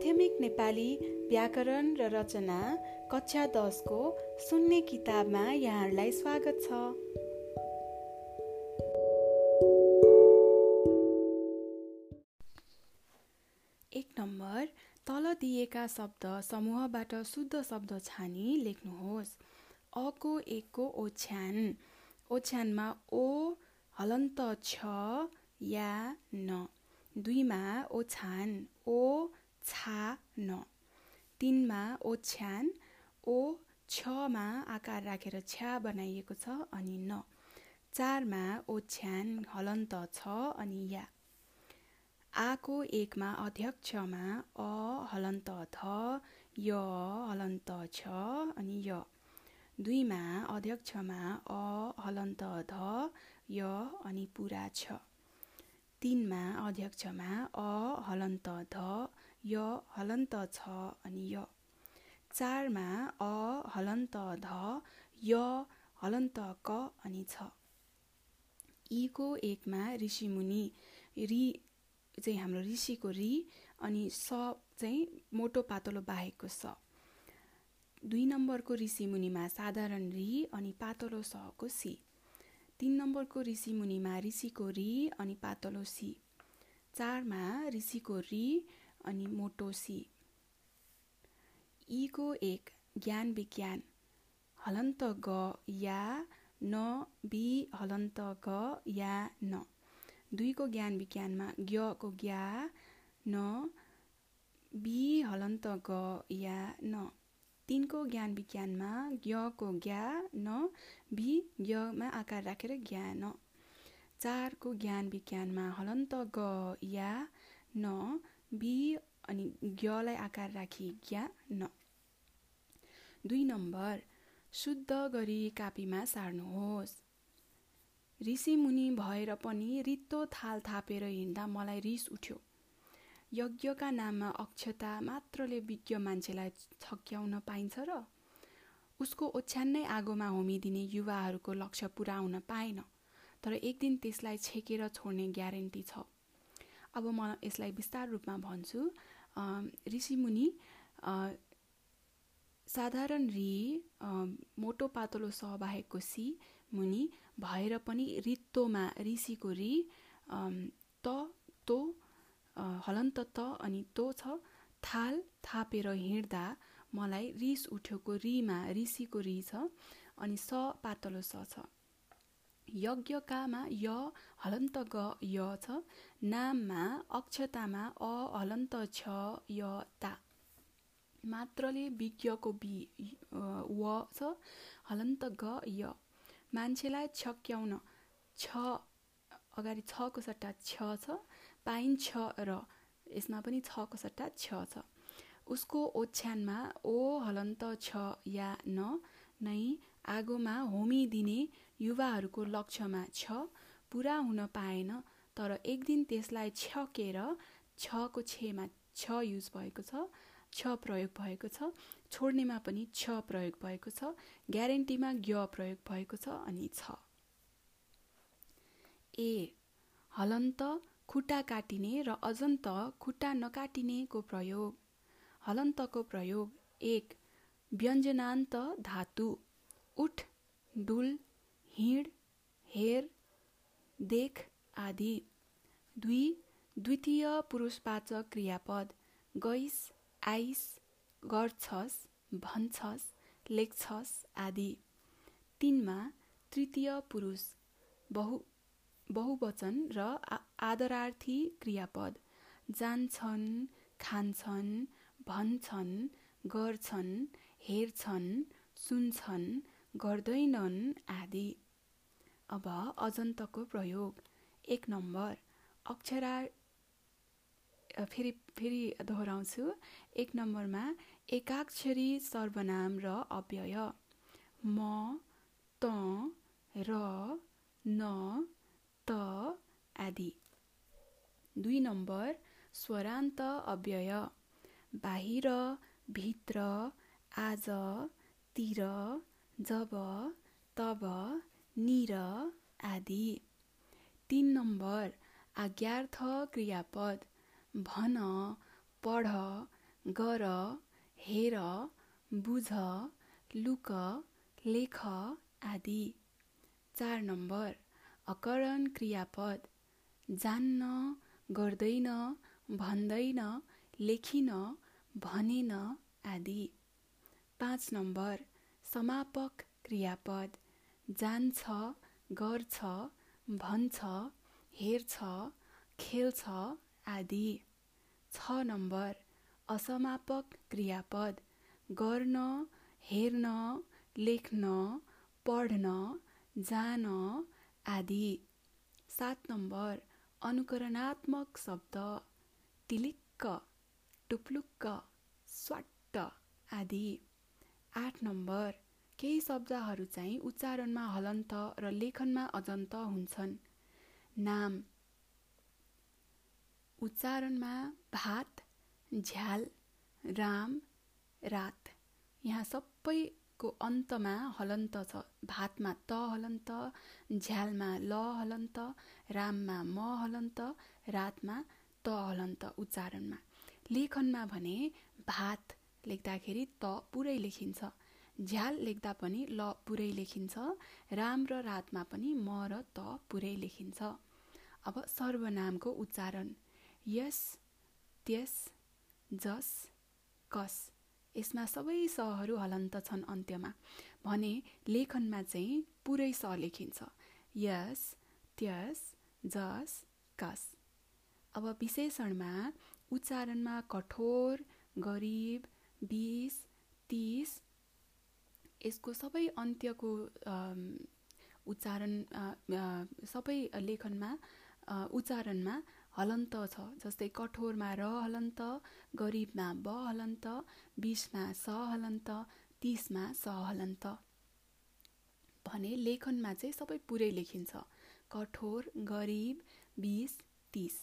माध्यमिक नेपाली व्याकरण र रचना कक्षा दसको सुन्ने किताबमा यहाँहरूलाई स्वागत छ। एक नम्बर तल दिएका शब्द समूहबाट शुद्ध शब्द छानी लेख्नुहोस्। अको एकको ओछ्यान। ओछ्यानमा ओ हलन्त छ या न। दुईमा ओछ्यान। ओ छा न। तिनमा ओछ्यान ओ छमा आकार राखेर छ्या बनाइएको छ अनि न। चारमा ओछ्यान हलन्त छ अनि या। आको एकमा अध्यक्षमा अ हलन्त थ य हलन्त छ अनि य। दुईमा अध्यक्षमा अ हलन्त ध य अनि पुरा छ। तिनमा अध्यक्षमा अ हलन्त ध य हलन्त छ अनि य। चारमा अ हलन्त ध य हलन्त क अनि छ। यीको एकमा ऋषिमुनि रि चाहिँ हाम्रो ऋषिको रि अनि स चाहिँ मोटो पातलो बाहेकको स। दुई नम्बरको ऋषिमुनिमा साधारण रि अनि पातलो सको सी। तिन नम्बरको ऋषिमुनिमा ऋषिको रि अनि पातलो सी। चारमा ऋषिको रि अनि मोटो सी यीको एक ज्ञान विज्ञान। हलन्त ग या न बि हलन्त ग या न। दुईको ज्ञान विज्ञानमा ज्ञको ज्ञा न बि हलन्त ग या न। तिनको ज्ञान विज्ञानमा ज्ञको ज्ञा न भि ज्ञमा आकार राखेर ज्ञान चारको ज्ञान विज्ञानमा हलन्त ग या न। बि अनि ज्ञलाई आकार राखी ज्ञा न। दुई नम्बर। शुद्ध गरी कापीमा सार्नुहोस्। ऋषिमुनि भएर पनि रित्तो थाल थापेर हिँड्दा मलाई रिस उठ्यो। यज्ञका नाममा अक्षता मात्रले विज्ञ मान्छेलाई छक्याउन पाइन्छ र उसको ओछ्यान्नै आगोमा होमिदिने युवाहरूको लक्ष्य पुरा हुन पाएन। तर एक दिन त्यसलाई छेकेर छोड्ने ग्यारेन्टी छ। अब म यसलाई विस्तार रूपमा भन्छु। ऋषिमुनि साधारण रि मोटो पातलो सहबाहेकको सी मुनि भएर पनि रित्तोमा ऋषिको रि त तो हलन्त त अनि तो छ। थाल थापेर हिँड्दा मलाई रिस उठेको रिमा ऋषिको रि छ अनि स पातलो स छ। यज्ञकामा य हलन्त ग य छ नाममा अक्षतामा अ हलन्त छ य ता। मात्रले विज्ञको बि व छ हलन्त ग य। मान्छेलाई छक्याउन छ अगाडि छको सट्टा छ छ पाइन्छ र यसमा पनि छको सट्टा छ छ। उसको ओछ्यानमा ओ हलन्त छ या न नै आगोमा होमिदिने युवाहरूको लक्ष्यमा छ पुरा हुन पाएन तर एक दिन त्यसलाई छकेर छको छेमा छ युज भएको छ छ प्रयोग भएको छ छोड्नेमा पनि छ प्रयोग भएको छ ग्यारेन्टीमा ज्ञ प्रयोग भएको छ अनि छ। ए हलन्त खुट्टा काटिने र अजन्त खुट्टा नकाटिनेको प्रयोग। हलन्तको प्रयोग एक व्यञ्जनान्त धातु। उठ डुल हिँड हेर देख आदि। दुई द्वितीय पुरुषवाचक क्रियापद। गइस आइस गर्छस् भन्छस् लेख्छस् आदि। तिनमा तृतीय पुरुष बहु बहुवचन र आदरार्थी क्रियापद। जान्छन् खान्छन् भन्छन् गर्छन् हेर्छन् सुन्छन् गर्दैनन् आदि। अब अजन्तको प्रयोग। एक नम्बर। अक्षरा फेरि फेरि दोहोऱ्याउँछु। एक नम्बरमा एकाक्षरी सर्वनाम र अव्यय। म त र न त आदि। दुई नम्बर। स्वरान्त अव्यय। बाहिर भित्र आज तिर जब तब निर आदि। तिन नम्बर आज्ञार्थ क्रियापद। भन पढ गर हेर बुझ लुक लेख आदि। चार नम्बर अकरण क्रियापद। जान्न गर्दैन भन्दैन लेखिन भनेन आदि। पाँच नम्बर समापक क्रियापद। जान्छ गर्छ भन्छ हेर्छ खेल्छ आदि। छ नम्बर असमापक क्रियापद। गर्न हेर्न लेख्न पढ्न जान आदि। सात नम्बर अनुकरणात्मक शब्द। टिलिक्क टुप्लुक्क स्वाट्ट आदि। आठ नम्बर केही शब्दहरू चाहिँ उच्चारणमा हलन्त र लेखनमा अजन्त हुन्छन्। नाम उच्चारणमा भात झ्याल राम रात। यहाँ सबैको अन्तमा हलन्त छ। भातमा त हलन्त झ्यालमा ल हलन्त राममा म हलन्त रातमा त हलन्त उच्चारणमा। लेखनमा भने भात लेख्दाखेरि त पुरै लेखिन्छ। झ्याल लेख्दा पनि ल पुरै लेखिन्छ राम र रातमा पनि म र त पुरै लेखिन्छ। अब सर्वनामको उच्चारण। यस त्यस जस कस। यसमा सबै सहरू हलन्त छन् अन्त्यमा। भने लेखनमा चाहिँ पुरै स लेखिन्छ। यस त्यस जस कस। अब विशेषणमा उच्चारणमा कठोर गरिब बिस तिस यसको सबै अन्त्यको उच्चारण सबै लेखनमा उच्चारणमा हलन्त छ। जस्तै कठोरमा र हलन्त गरिबमा ब हलन्त बिसमा स हलन्त तिसमा स हलन्त भने लेखनमा चाहिँ सबै पुरै लेखिन्छ। कठोर गरिब बिस तिस।